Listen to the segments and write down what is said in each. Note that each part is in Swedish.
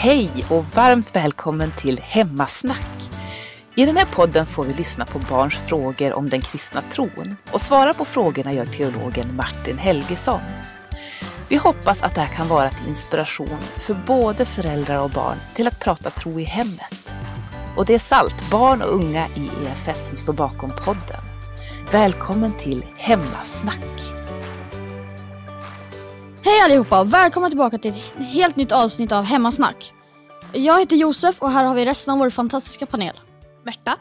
Hej och varmt välkommen till Hemmasnack. I den här podden får vi lyssna på barns frågor om den kristna tron och svara på frågorna gör teologen Martin Helgesson. Vi hoppas att det här kan vara till inspiration för både föräldrar och barn till att prata tro i hemmet. Och det är SALT, barn och unga i EFS som står bakom podden. Välkommen till Hemmasnack. Hej allihopa och välkomna tillbaka till ett helt nytt avsnitt av Hemmasnack. Jag heter Josef och här har vi resten av vår fantastiska panel. Märta.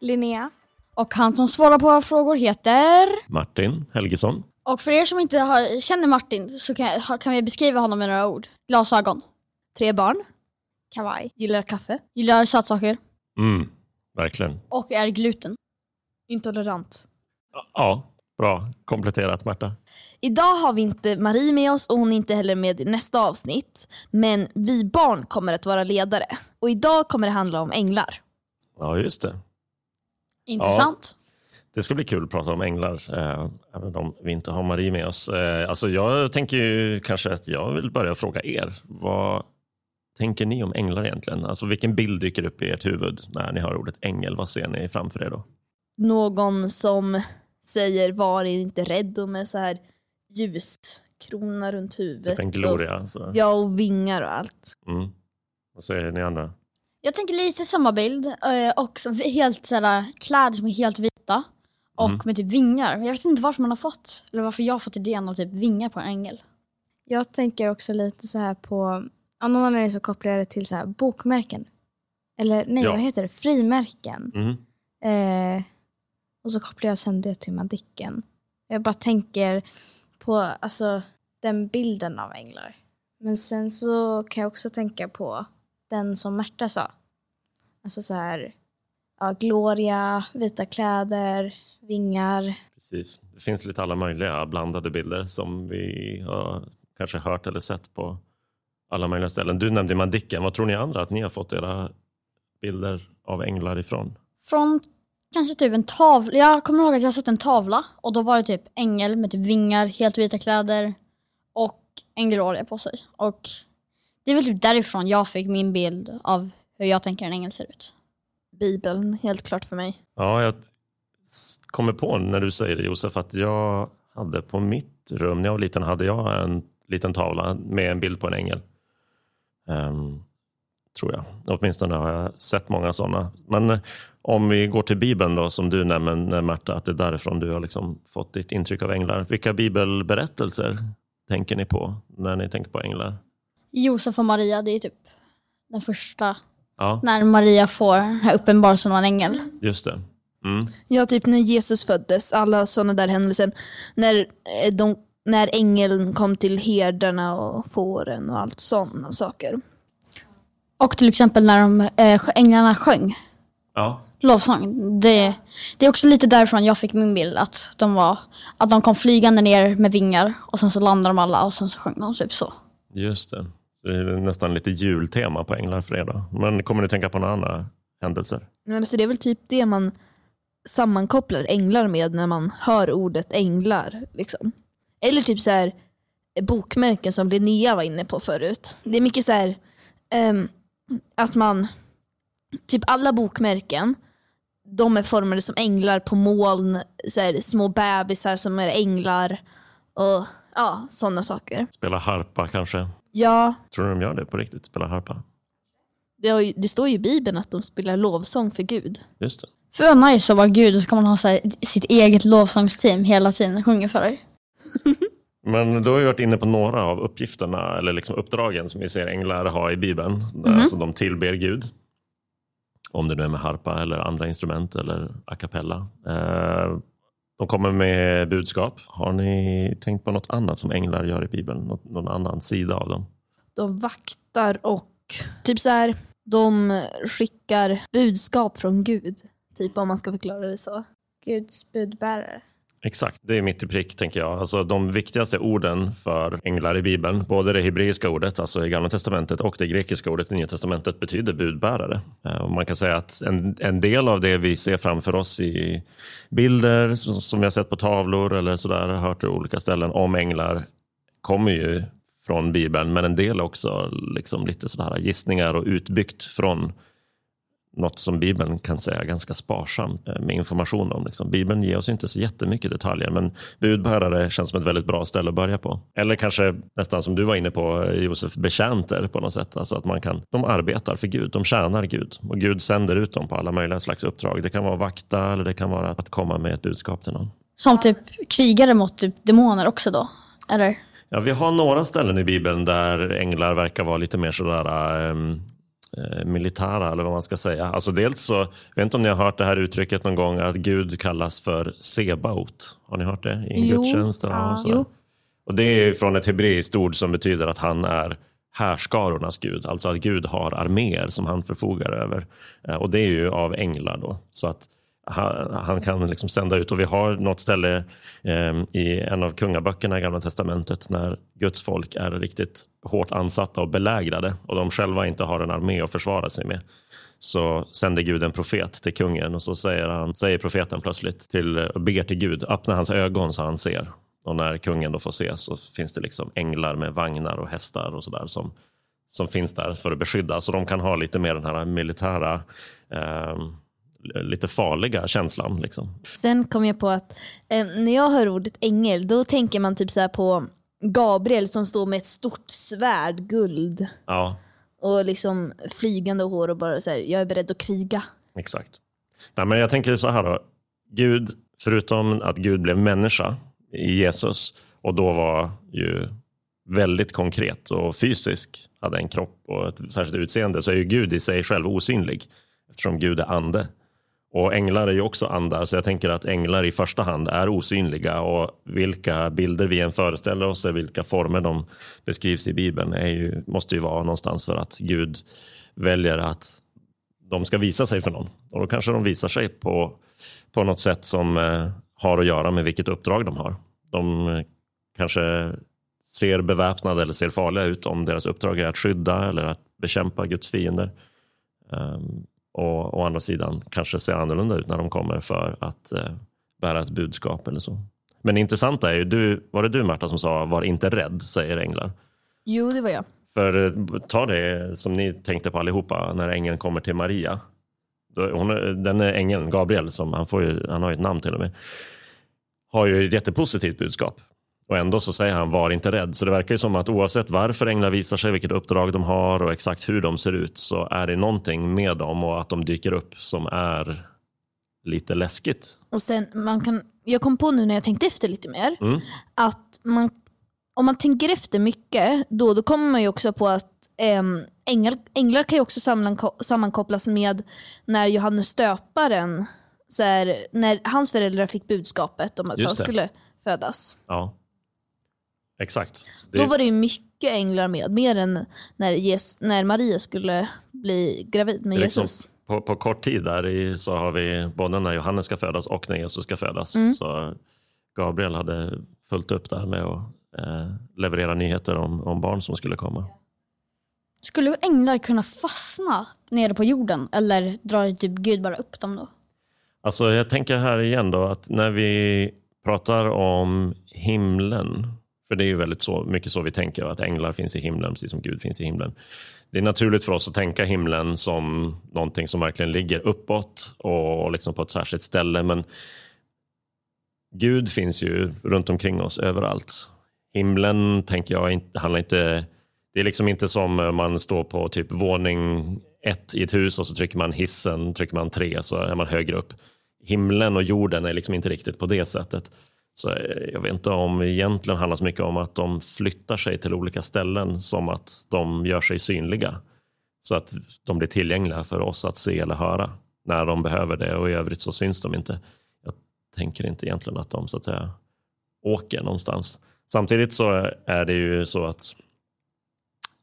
Linnea. Och han som svarar på våra frågor heter... Martin Helgesson. Och för er som inte har, känner Martin så kan, kan vi beskriva honom med några ord. Glasögon. Tre barn. Kawaii. Gillar kaffe. Gillar sötsaker. Mm, verkligen. Och är gluten. Intolerant. Ja, bra kompletterat Märta. Idag har vi inte Marie med oss och hon är inte heller med i nästa avsnitt. Men vi barn kommer att vara ledare. Och idag kommer det handla om änglar. Ja, just det. Intressant. Det ska bli kul att prata om änglar, eh, även om vi inte har Marie med oss. Eh, alltså jag tänker ju kanske att jag vill börja fråga er. Vad tänker ni om änglar egentligen? Alltså vilken bild dyker upp i ert huvud när ni hör ordet ängel? Vad ser ni framför er då? Någon som säger var inte rädd och med så här ljuskrona runt huvudet. Typ en gloria. Så. Och, ja, och vingar och allt. Mm. Vad säger ni andra? Jag tänker lite samma bild. eh, Och helt sådär, kläder som är helt vita. Och Mm. med typ vingar. Jag vet inte varför man har fått, eller varför jag har fått idén om typ vingar på en ängel. Jag tänker också lite så här på, av någon anledning så kopplar jag det till så här bokmärken. Eller nej, Ja. vad heter det? Frimärken. Mm. Eh, och så kopplar jag sen det till Madicken. Jag bara tänker på alltså, den bilden av änglar. Men sen så kan jag också tänka på den som Märta sa. Alltså så här, ja, Gloria, vita kläder, vingar. Precis. Det finns lite alla möjliga blandade bilder som vi har kanske hört eller sett på alla möjliga ställen. Du nämnde Madicken. Vad tror ni andra att ni har fått era bilder av änglar ifrån? Från kanske typ en tavla. Jag kommer ihåg att jag har sett en tavla och då var det typ ängel med typ vingar, helt vita kläder och en gloria på sig. Och det är väl typ därifrån jag fick min bild av hur jag tänker en ängel ser ut. Bibeln, helt klart för mig. Ja, jag kommer på när du säger det Josef att jag hade på mitt rum när jag var liten hade jag en liten tavla med en bild på en ängel. Ehm, tror jag. Åtminstone har jag sett många sådana. Men eh, om vi går till Bibeln då som du nämner Märta, att det är därifrån du har liksom fått ditt intryck av änglar. Vilka bibelberättelser tänker ni på när ni tänker på änglar? Josef och Maria, det är typ den första. Ja, När Maria får uppenbarelsen av en ängel. just det. Mm. Ja, typ när Jesus föddes, alla sådana där händelser. När, eh, de, när ängeln kom till herdarna och fåren och allt sådana saker. Och till exempel när de, äh, änglarna sjöng Ja, lovsång. Det, det är också lite därifrån jag fick min bild. Att de, var, att de kom flygande ner med vingar och sen så landade de alla och sen så sjöng de typ så. Just det. Det är nästan lite jultema på Änglar för då. Men kommer ni tänka på några andra händelser? Men alltså, det är väl typ det man sammankopplar änglar med när man hör ordet änglar. Liksom. Eller typ så här eh, bokmärken som Linnea var inne på förut. Det är mycket så här ehm, att man, typ alla bokmärken, de är formade som änglar på moln, så här, små bebisar som är änglar och ja, sådana saker. Spela harpa kanske? Ja, Tror du de gör det på riktigt? Spela harpa? det, har ju, det står ju i Bibeln att de spelar lovsång för Gud. Just det. För vara nice att vara gud så kan man ha så här, sitt eget lovsångsteam hela tiden och sjunga för dig. Men du har ju varit inne på några av uppgifterna eller liksom uppdragen som vi ser änglar ha i Bibeln. Alltså de tillber Gud. Om det nu är med harpa eller andra instrument eller a cappella. Eh, De kommer med budskap. Har ni tänkt på något annat som änglar gör i Bibeln? Någon annan sida av dem? De vaktar och typ så här, de skickar budskap från Gud. Typ om man ska förklara det så. Guds budbärare. Exakt, det är mitt i prick tänker jag. Alltså, de viktigaste orden för änglar i Bibeln, både det hebreiska ordet, alltså i Gamla Testamentet, och det grekiska ordet i Nya Testamentet betyder budbärare. Eh, och man kan säga att en, en del av det vi ser framför oss i bilder som som vi har sett på tavlor eller sådär, hört i olika ställen om änglar, kommer ju från Bibeln, men en del också liksom lite sådär gissningar och utbyggt från något som Bibeln kan säga ganska sparsamt eh, med information om. Liksom. Bibeln ger oss inte så jättemycket detaljer, men budbärare känns som ett väldigt bra ställe att börja på. Eller kanske nästan som du var inne på, eh, Josef, betjänter på något sätt. Alltså att man kan, de arbetar för Gud, de tjänar Gud och Gud sänder ut dem på alla möjliga slags uppdrag. Det kan vara att vakta eller det kan vara att komma med ett budskap till någon. Som typ krigare mot typ demoner också då? Eller? Ja, vi har några ställen i Bibeln där änglar verkar vara lite mer sådär um, militära eller vad man ska säga. Alltså dels så, jag vet inte om ni har hört det här uttrycket någon gång att Gud kallas för Sebaot. Har ni hört det i en Jo. gudstjänst? Ja. Jo. Och det är från ett hebreiskt ord som betyder att han är härskarornas gud, alltså att Gud har arméer som han förfogar över. Eh, Och det är ju av änglar då. Så att han, han kan liksom sända ut, och vi har något ställe eh, i en av kungaböckerna i Gamla Testamentet när Guds folk är riktigt hårt ansatta och belägrade och de själva inte har en armé att försvara sig med. Så sänder Gud en profet till kungen och så säger, han, säger profeten plötsligt till, och ber till Gud, öppna hans ögon så han ser. Och när kungen då får se så finns det liksom änglar med vagnar och hästar och sådär som, som finns där för att beskydda. Så de kan ha lite mer den här militära, eh, lite farliga känslan. Liksom. Sen kom jag på att eh, när jag hör ordet ängel då tänker man typ så här på Gabriel som står med ett stort svärd, guld Ja, och liksom flygande hår och bara så här, jag är beredd att kriga. exakt. Nej, men jag tänker så här då. Gud, förutom att Gud blev människa i Jesus och då var ju väldigt konkret och fysisk, hade en kropp och ett särskilt utseende, så är ju Gud i sig själv osynlig eftersom Gud är ande. Och änglar är ju också andar, så jag tänker att änglar i första hand är osynliga och vilka bilder vi än föreställer oss, vilka former de beskrivs i Bibeln, är ju, måste ju vara någonstans för att Gud väljer att de ska visa sig för någon. Och då kanske de visar sig på, på något sätt som eh, har att göra med vilket uppdrag de har. De eh, kanske ser beväpnade eller ser farliga ut om deras uppdrag är att skydda eller att bekämpa Guds fiender. Um, och å andra sidan kanske ser annorlunda ut när de kommer för att eh, bära ett budskap eller så. Men det intressanta är ju, du, var det du Märta som sa var inte rädd, säger änglar. Jo, det var jag. För eh, ta det som ni tänkte på allihopa när ängeln kommer till Maria. Hon, är- den ängeln, Gabriel, som han, får ju, han har ju ett namn till och med, har ju ett jättepositivt budskap. Och ändå så säger han var inte rädd. Så det verkar ju som att oavsett varför änglar visar sig, vilket uppdrag de har och exakt hur de ser ut så är det någonting med dem och att de dyker upp som är lite läskigt. Och sen, man kan, jag kom på nu när jag tänkte efter lite mer, Mm. att man, om man tänker efter mycket, då, då kommer man ju också på att äm, änglar, änglar kan ju också sammanko- sammankopplas med när Johannes döparen, så här, när hans föräldrar fick budskapet om att Just han det. skulle födas. Ja, exakt. Det- Då var det ju mycket änglar med, mer än när, Jesus, när Maria skulle bli gravid med liksom, Jesus. på, på kort tid där i, så har vi både när Johannes ska födas och när Jesus ska födas. Mm. Så Gabriel hade fullt upp där med att eh, leverera nyheter om, om barn som skulle komma. Skulle änglar kunna fastna nere på jorden eller drar typ Gud bara upp dem då? Alltså jag tänker här igen då att när vi pratar om himlen, för det är ju väldigt så, mycket så vi tänker att änglar finns i himlen precis som Gud finns i himlen. Det är naturligt för oss att tänka himlen som någonting som verkligen ligger uppåt och liksom på ett särskilt ställe. Men Gud finns ju runt omkring oss överallt. Himlen tänker jag handlar inte, det är liksom inte som man står på typ våning ett i ett hus och så trycker man hissen, trycker man tre så är man högre upp. Himlen och jorden är liksom inte riktigt på det sättet. Så eh, jag vet inte om det egentligen handlar så mycket om att de flyttar sig till olika ställen som att de gör sig synliga. Så att de blir tillgängliga för oss att se eller höra när de behöver det och i övrigt så syns de inte. Jag tänker inte egentligen att de så att säga åker någonstans. Samtidigt så är det ju så att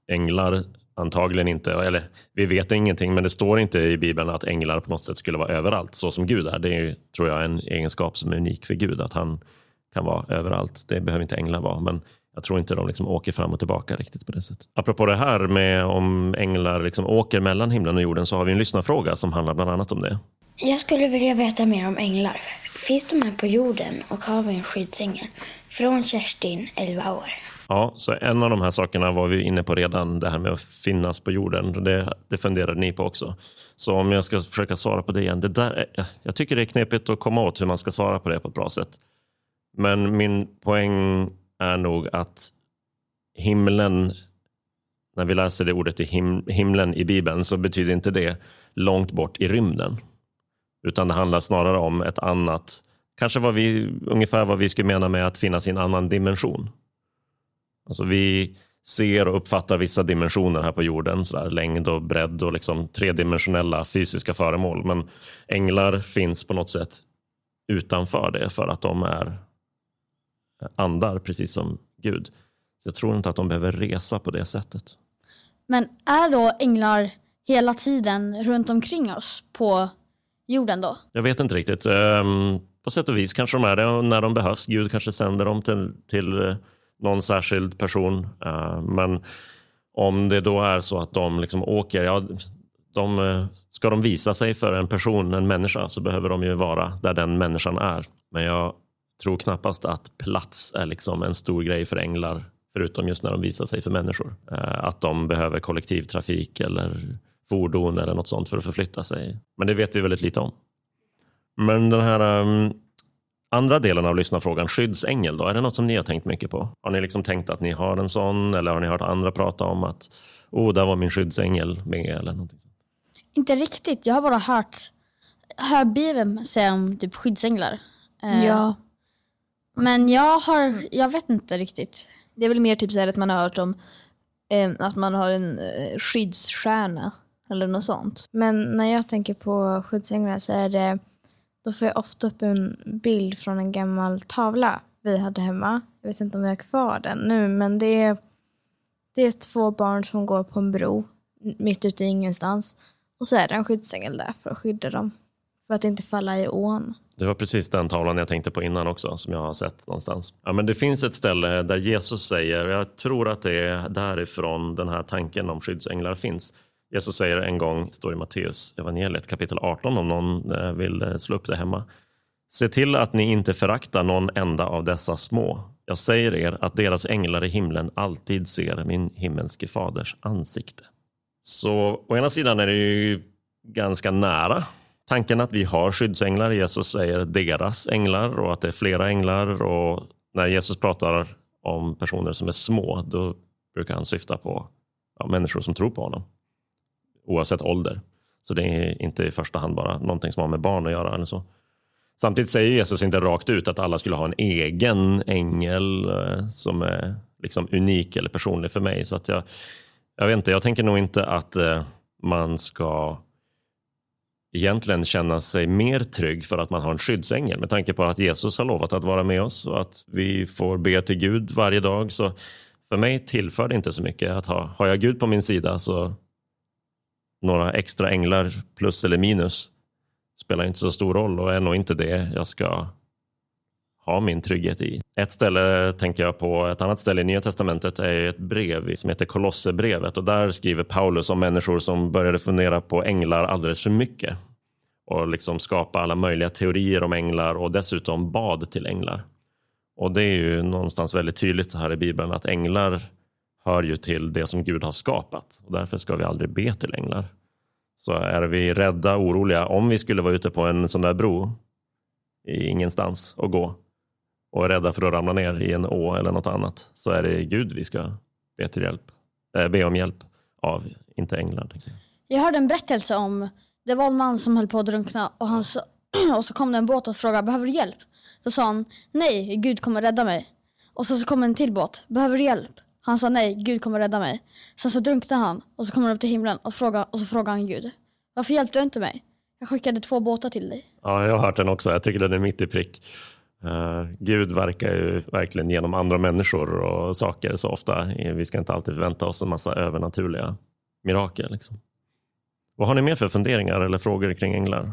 änglar antagligen inte, eller vi vet ingenting, men det står inte i Bibeln att änglar på något sätt skulle vara överallt så som Gud är. Det är ju, tror jag, en egenskap som är unik för Gud, att han kan vara överallt. Det behöver inte änglar vara, men jag tror inte de liksom åker fram och tillbaka riktigt på det sättet. Apropå det här med om änglar liksom åker mellan himlen och jorden så har vi en lyssnarfråga som handlar bland annat om det. Jag skulle vilja veta mer om änglar. Finns de här på jorden och har vi en skyddsängel? Från Kerstin, 11 år. Ja, så en av de här sakerna var vi inne på redan, det här med att finnas på jorden. Det, det funderade ni på också. Så om jag ska försöka svara på det igen. Det där, är- jag tycker det är knepigt att komma åt hur man ska svara på det på ett bra sätt. Men min poäng är nog att himlen, när vi läser det ordet i him, himlen i Bibeln så betyder inte det långt bort i rymden. Utan det handlar snarare om ett annat, kanske vad vi, ungefär vad vi skulle mena med att finnas i en annan dimension. Alltså vi ser och uppfattar vissa dimensioner här på jorden, sådär, längd och bredd och liksom tredimensionella fysiska föremål. Men änglar finns på något sätt utanför det för att de är andar, precis som Gud. Så jag tror inte att de behöver resa på det sättet. Men är då änglar hela tiden runt omkring oss på jorden då? Jag vet inte riktigt. Ehm, På sätt och vis kanske de är det när de behövs. Gud kanske sänder dem till, till eh, någon särskild person. Eh, Men om det då är så att de liksom åker, ja, de, eh, ska de visa sig för en person, en människa, så behöver de ju vara där den människan är. Men jag tror knappast att plats är liksom en stor grej för änglar, förutom just när de visar sig för människor. Eh, Att de behöver kollektivtrafik eller fordon eller något sånt för att förflytta sig. Men det vet vi väldigt lite om. Men den här um, andra delen av lyssnarfrågan, skyddsängel, då, är det något som ni har tänkt mycket på? Har ni liksom tänkt att ni har en sån eller har ni hört andra prata om att oh, där var min skyddsängel med eller någonting sånt? Inte riktigt, jag har bara hört, hört Bibeln säga om typ skyddsänglar. Eh, Ja, men jag har, jag vet inte riktigt. det är väl mer typ så här att man har hört om eh, att man har en eh, skyddsstjärna eller något sånt. Men när jag tänker på skyddsänglar så är det, då får jag ofta upp en bild från en gammal tavla vi hade hemma. Jag vet inte om vi har kvar den nu, men det är, det är två barn som går på en bro mitt ute i ingenstans. Och så är det en skyddsängel där för att skydda dem. För att inte falla i ån. Det var precis den tavlan jag tänkte på innan också, som jag har sett någonstans. Ja, men det finns ett ställe där Jesus säger, jag tror att det är därifrån den här tanken om skyddsänglar finns. Jesus säger en gång, står i Matteus evangeliet kapitel 18 om någon eh, vill eh, slå upp det hemma. Se till att ni inte föraktar någon enda av dessa små. Jag säger er att deras änglar i himlen alltid ser min himmelske faders ansikte. Så å ena sidan är det ju ganska nära tanken att vi har skyddsänglar. Jesus säger deras änglar och att det är flera änglar. Och när Jesus pratar om personer som är små, då brukar han syfta på ja, människor som tror på honom. Oavsett ålder. Så det är inte i första hand bara någonting som har med barn att göra. Eller så. Samtidigt säger Jesus inte rakt ut att alla skulle ha en egen ängel eh, som är liksom unik eller personlig för mig. Så att jag, jag vet inte, jag tänker nog inte att eh, man ska egentligen känna sig mer trygg för att man har en skyddsängel med tanke på att Jesus har lovat att vara med oss och att vi får be till Gud varje dag. Så för mig tillför det inte så mycket att ha, har jag Gud på min sida så några extra änglar plus eller minus spelar inte så stor roll och är nog inte det jag ska ha min trygghet i. Ett ställe tänker jag på, ett annat ställe i Nya Testamentet är ett brev som heter Kolosserbrevet och där skriver Paulus om människor som började fundera på änglar alldeles för mycket och liksom skapa alla möjliga teorier om änglar och dessutom bad till änglar. Och det är ju någonstans väldigt tydligt här i Bibeln att änglar hör ju till det som Gud har skapat och därför ska vi aldrig be till änglar. Så är vi rädda, oroliga, om vi skulle vara ute på en sån där bro i ingenstans och gå och är rädda för att ramla ner i en å eller något annat så är det Gud vi ska be, till hjälp, äh, be om hjälp av, inte änglar. Jag. Jag hörde en berättelse om, det var en man som höll på att drunkna och, han sa, och så kom det en båt och frågade behöver du hjälp? Då sa han nej, Gud kommer rädda mig. Och så, så kom en till båt, behöver du hjälp? Han sa nej, Gud kommer rädda mig. Sen så drunknade han och så kom han upp till himlen och, frågade, och så frågade han Gud. Varför hjälpte du inte mig? Jag skickade två båtar till dig. Ja, jag har hört den också. Jag tycker den är mitt i prick. Eh, Gud verkar ju verkligen genom andra människor och saker så ofta. Vi ska inte alltid förvänta oss en massa övernaturliga mirakel. Liksom. Vad har ni mer för funderingar eller frågor kring änglar?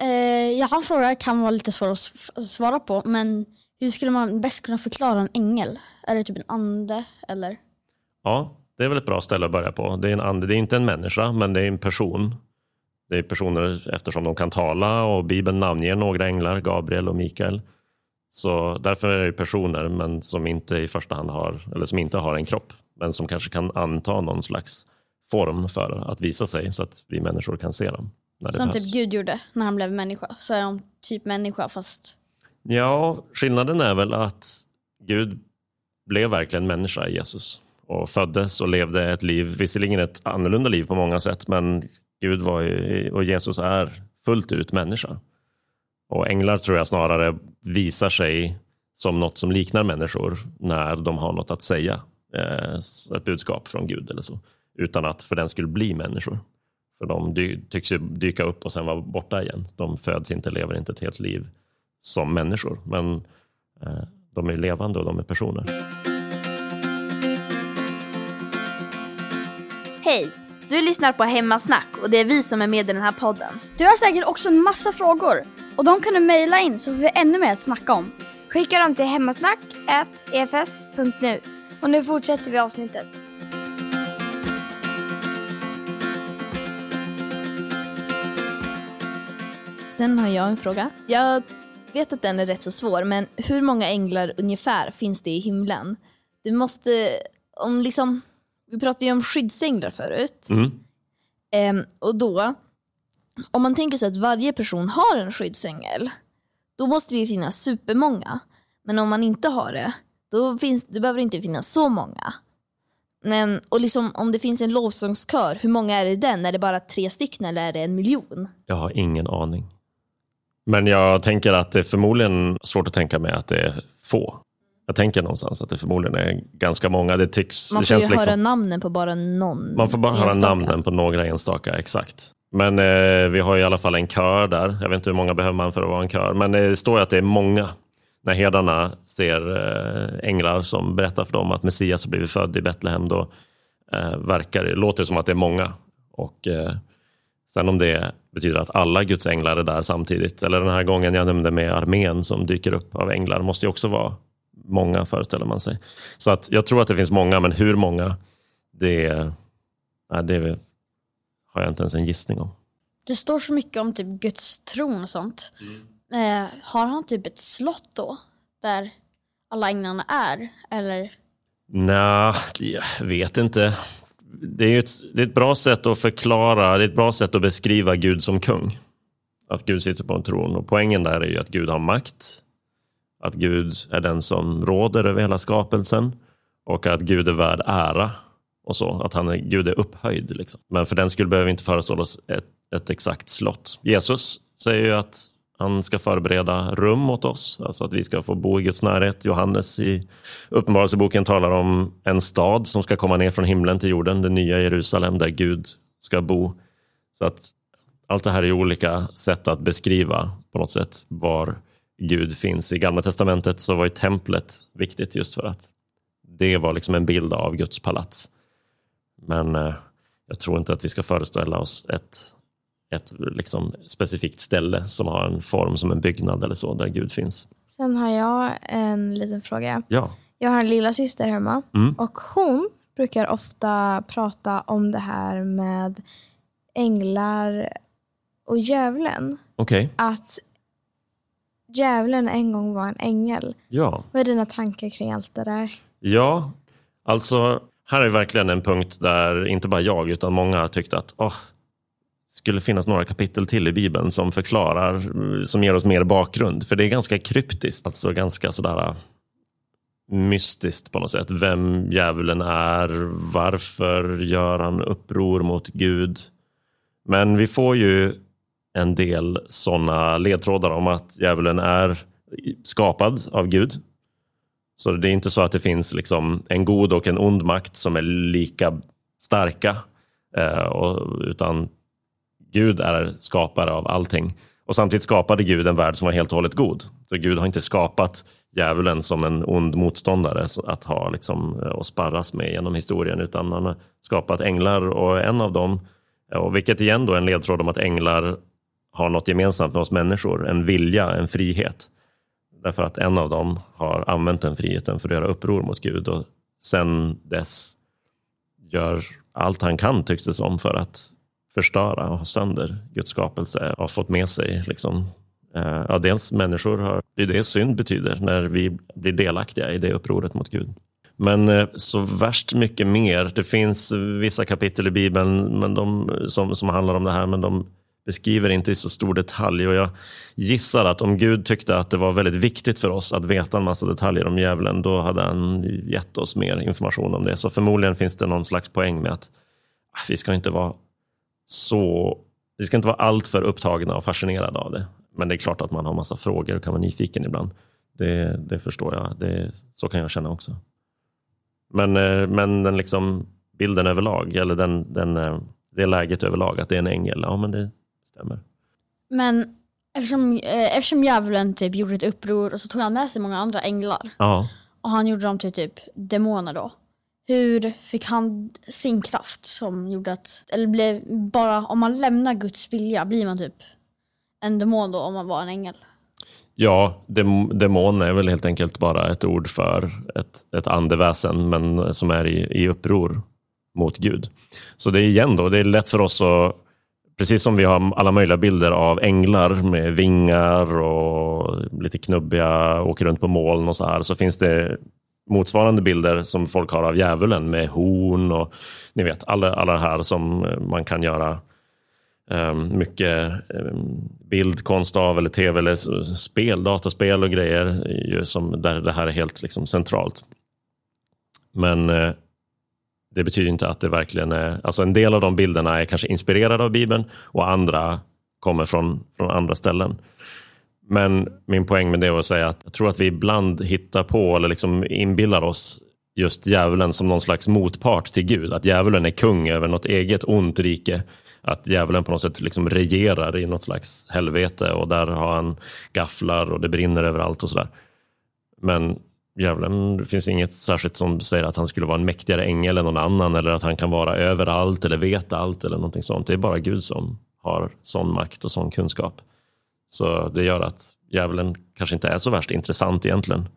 Eh, jag har en fråga, kan vara lite svår att svara på, men hur skulle man bäst kunna förklara en ängel? Är det typ en ande eller? Ja, det är väl ett bra ställe att börja på. Det är, en ande, det är inte en människa, men det är en person. Det är personer eftersom de kan tala och Bibeln namnger några änglar, Gabriel och Mikael. Så därför är det personer, men som inte i första hand har, eller som inte har en kropp, men som kanske kan anta någon slags form för att visa sig så att vi människor kan se dem. Som typ Gud gjorde när han blev människa. Så är de typ människa fast... Ja, skillnaden är väl att Gud blev verkligen människa i Jesus och föddes och levde ett liv, visserligen ett annorlunda liv på många sätt, men Gud var ju, och Jesus är fullt ut människa. Och änglar tror jag snarare visar sig som något som liknar människor när de har något att säga, eh, ett budskap från Gud eller så, utan att för den skulle bli människor. För de tycks ju dyka upp och sen vara borta igen. De föds inte, lever inte ett helt liv som människor, men eh, de är levande och de är personer. Hej! Du lyssnar på Hemmasnack och det är vi som är med i den här podden. Du har säkert också en massa frågor. Och de kan du mejla in så får vi ännu mer att snacka om. Skicka dem till hemmasnack.efs.nu. Och nu fortsätter vi avsnittet. Sen har jag en fråga. Jag vet att den är rätt så svår, men hur många änglar ungefär finns det i himlen? Du måste, om liksom, vi pratade ju om skyddsänglar förut. Mm. Ehm, och då, om man tänker sig att varje person har en skyddsängel, då måste det ju finnas supermånga. Men om man inte har det, då, finns, då behöver det inte finnas så många. Men, och liksom, om det finns en lovsångskör, hur många är det i den? Är det bara tre stycken eller är det en miljon? Jag har ingen aning. Men jag tänker att det är förmodligen svårt att tänka mig att det är få. Jag tänker någonstans att det förmodligen är ganska många. Det, tycks, Man det får ju känns liksom, höra namnen på bara någon Man får bara höra enstaka. namnen på några enstaka, exakt. Men eh, vi har i alla fall en kör där. Jag vet inte hur många behöver man för att vara en kör. Men det står ju att det är många. När herdarna ser eh, änglar som berättar för dem att Messias har blivit född i Betlehem, då eh, verkar det, låter det som att det är många. Och eh, sen om det betyder att alla Guds änglar är där samtidigt, eller den här gången jag nämnde med armén som dyker upp av änglar, måste ju också vara många föreställer man sig. Så att jag tror att det finns många, men hur många, det, nej, det har jag inte ens en gissning om. Det står så mycket om typ Guds tron och sånt. Eh, har han typ ett slott då? Där alla änglarna är? Eller? Nej, jag vet inte. Det är, ett, det är ett bra sätt att förklara, det är ett bra sätt att beskriva Gud som kung. Att Gud sitter på en tron. Och poängen där är ju att Gud har makt. Att Gud är den som råder över hela skapelsen. Och att Gud är värd ära. Och så, att han är, Gud är upphöjd. Liksom. Men för den skulle behöver vi inte föreställa oss ett, ett exakt slott. Jesus säger ju att han ska förbereda rum åt oss, alltså att vi ska få bo i Guds närhet. Johannes i Uppenbarelseboken talar om en stad som ska komma ner från himlen till jorden, det nya Jerusalem där Gud ska bo. Så att allt det här är olika sätt att beskriva på något sätt var Gud finns. I Gamla Testamentet så var ju templet viktigt just för att det var liksom en bild av Guds palats. Men eh, jag tror inte att vi ska föreställa oss ett, ett liksom specifikt ställe som har en form som en byggnad eller så, där Gud finns. Sen har jag en liten fråga. Ja. Jag har en lilla syster hemma Mm. och hon brukar ofta prata om det här med änglar och djävulen. Okej. Att djävulen en gång var en ängel. Ja. Vad är dina tankar kring allt det där? Ja, alltså här är verkligen en punkt där inte bara jag utan många har tyckt att åh, skulle finnas några kapitel till i Bibeln som förklarar, som ger oss mer bakgrund. För det är ganska kryptiskt, alltså ganska sådär äh, mystiskt på något sätt. Vem djävulen är, varför gör han uppror mot Gud? Men vi får ju en del sådana ledtrådar om att djävulen är skapad av Gud. Så det är inte så att det finns liksom en god och en ond makt som är lika starka. Eh, utan Gud är skapare av allting. Och samtidigt skapade Gud en värld som var helt och hållet god. Så Gud har inte skapat djävulen som en ond motståndare att ha liksom, eh, och sparras med genom historien. Utan han har skapat änglar och en av dem, och vilket igen då är en ledtråd om att änglar har något gemensamt med oss människor. En vilja, en frihet. Därför att en av dem har använt den friheten för att göra uppror mot Gud och sen dess gör allt han kan tycks det som för att förstöra och ha sönder Guds skapelse och har fått med sig liksom, eh, ja, dels människor har, det är det synd betyder, när vi blir delaktiga i det upproret mot Gud. Men eh, så värst mycket mer. Det finns vissa kapitel i Bibeln men de, som, som handlar om det här, men de beskriver inte i så stor detalj. Och jag gissar att om Gud tyckte att det var väldigt viktigt för oss att veta en massa detaljer om djävulen, då hade han gett oss mer information om det. Så förmodligen finns det någon slags poäng med att ah, vi ska inte vara så vi ska inte vara alltför upptagna och fascinerade av det. Men det är klart att man har massa frågor och kan vara nyfiken ibland. Det, det förstår jag. Det, så kan jag känna också. Men, eh, men den liksom bilden överlag, eller den, den, eh, det läget överlag, att det är en ängel, ja men det stämmer. Men eftersom, eh, eftersom djävulen typ gjorde ett uppror och så tog han med sig många andra änglar Ja, och han gjorde dem till typ demoner då. Hur fick han sin kraft som gjorde att, eller blev bara om man lämnar Guds vilja blir man typ en demon då om man var en ängel? ja dem, demon är väl helt enkelt bara ett ord för ett, ett andeväsen, men som är i, i uppror mot Gud. Så det är igen då, det är lätt för oss att Precis som vi har alla möjliga bilder av änglar med vingar och lite knubbiga, åker runt på moln och så här, så finns det motsvarande bilder som folk har av djävulen med horn och ni vet, alla, alla det här som eh, man kan göra um, mycket um, bildkonst av eller tv eller spel, dataspel och grejer ju som, där det här är helt liksom, centralt. Men eh, det betyder inte att det verkligen är, alltså en del av de bilderna är kanske inspirerade av Bibeln och andra kommer från, från andra ställen. Men min poäng med det var att säga att jag tror att vi ibland hittar på eller liksom inbillar oss just djävulen som någon slags motpart till Gud. Att djävulen är kung över något eget ont rike. Att djävulen på något sätt liksom regerar i något slags helvete och där har han gafflar och det brinner överallt och sådär. Men djävulen, det finns inget särskilt som säger att han skulle vara en mäktigare ängel än någon annan eller att han kan vara överallt eller veta allt eller någonting sånt. Det är bara Gud som har sån makt och sån kunskap. Så det gör att djävulen kanske inte är så värst intressant egentligen.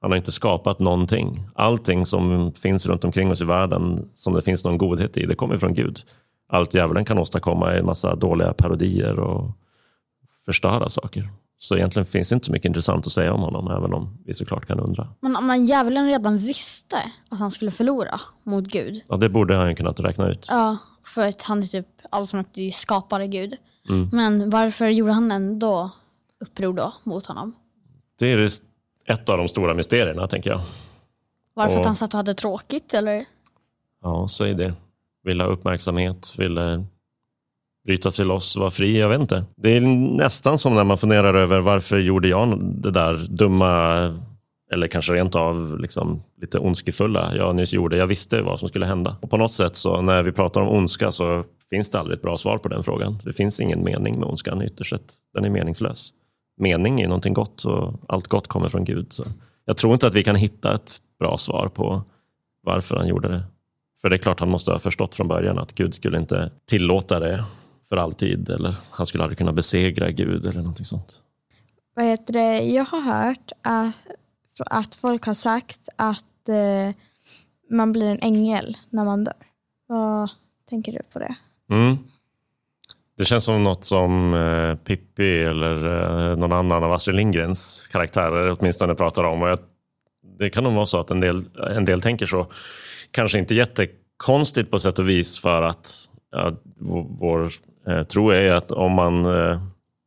Han har inte skapat någonting. Allting som finns runt omkring oss i världen som det finns någon godhet i, det kommer från Gud. Allt djävulen kan åstadkomma är en massa dåliga parodier och förstöra saker. Så egentligen finns det inte så mycket intressant att säga om honom, även om vi såklart kan undra. Men om man djävulen redan visste att han skulle förlora mot Gud. Ja, det borde han ju kunnat räkna ut. Ja, för att han är typ allsmäktig skapare Gud. Men varför gjorde han ändå uppror då mot honom? Det är ett av de stora mysterierna, tänker jag. Varför Och- att han satt och hade tråkigt eller? Ja, säg det. Ville ha uppmärksamhet, ville bryta sig loss, vara fri. Jag vet inte. Det är nästan som när man funderar över varför gjorde jag det där dumma eller kanske rent av liksom lite ondskefulla jag nyss gjorde. Jag visste vad som skulle hända. Och på något sätt så när vi pratar om ondska så finns det aldrig ett bra svar på den frågan. Det finns ingen mening med ondskan ytterst sett. Den är meningslös. Mening är någonting gott och allt gott kommer från Gud. Så jag tror inte att vi kan hitta ett bra svar på varför han gjorde det. För det är klart han måste ha förstått från början att Gud skulle inte tillåta det för alltid. Eller han skulle aldrig kunna besegra Gud eller någonting sånt. Vad heter det? Jag har hört att, att folk har sagt att eh, man blir en ängel när man dör. Vad tänker du på det? Mm. Det känns som något som eh, Pippi eller eh, någon annan av Astrid Lindgrens karaktärer åtminstone pratar om. Och jag, det kan nog vara så att en del, en del tänker så. Kanske inte jättekonstigt på sätt och vis för att ja, vår, Eh, vår tro är att om man, eh,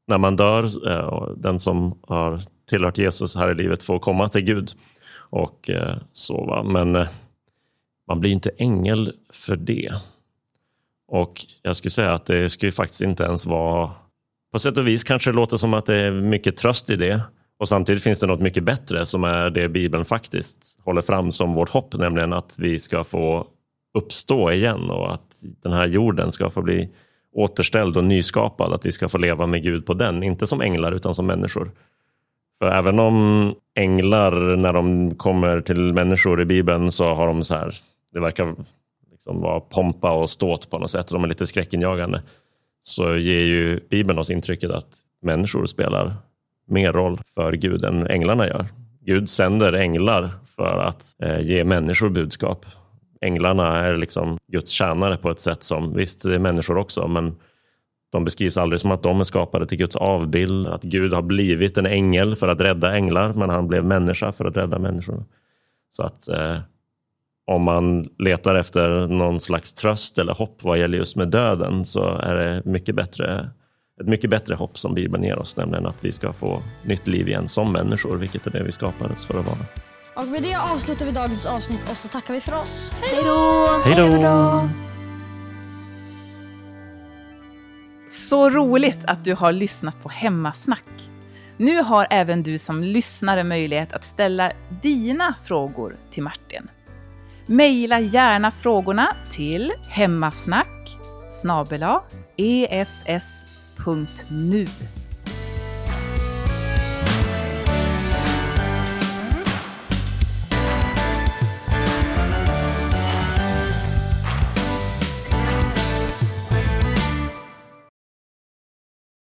när man dör, eh, den som har tillhört Jesus här i livet får komma till Gud och eh, sova. Men eh, man blir inte ängel för det. Och jag skulle säga att det skulle faktiskt inte ens vara... På sätt och vis kanske det låter som att det är mycket tröst i det. Och samtidigt finns det något mycket bättre som är det Bibeln faktiskt håller fram som vårt hopp, nämligen att vi ska få uppstå igen och att den här jorden ska få bli återställd och nyskapad, att vi ska få leva med Gud på den, inte som änglar utan som människor. För även om änglar, när de kommer till människor i Bibeln, så har de så här, det verkar liksom vara pompa och ståt på något sätt, de är lite skräckinjagande, så ger ju Bibeln oss intrycket att människor spelar mer roll för Gud än änglarna gör. Gud sänder änglar för att eh, ge människor budskap. Änglarna är liksom Guds tjänare på ett sätt som, visst det är människor också, men De beskrivs aldrig som att de är skapade till Guds avbild, att Gud har blivit en ängel för att rädda änglar, men han blev människa för att rädda människor. Så att eh, om man letar efter någon slags tröst eller hopp vad gäller just med döden så är det mycket bättre, ett mycket bättre hopp som Bibeln ger oss, nämligen att vi ska få nytt liv igen som människor, vilket är det vi skapades för att vara. Och med det avslutar vi dagens avsnitt och så tackar vi för oss. Hej Hej då! Så roligt att du har lyssnat på Hemmasnack. Nu har även du som lyssnare möjlighet att ställa dina frågor till Martin. Maila gärna frågorna till hemmasnack efs.nu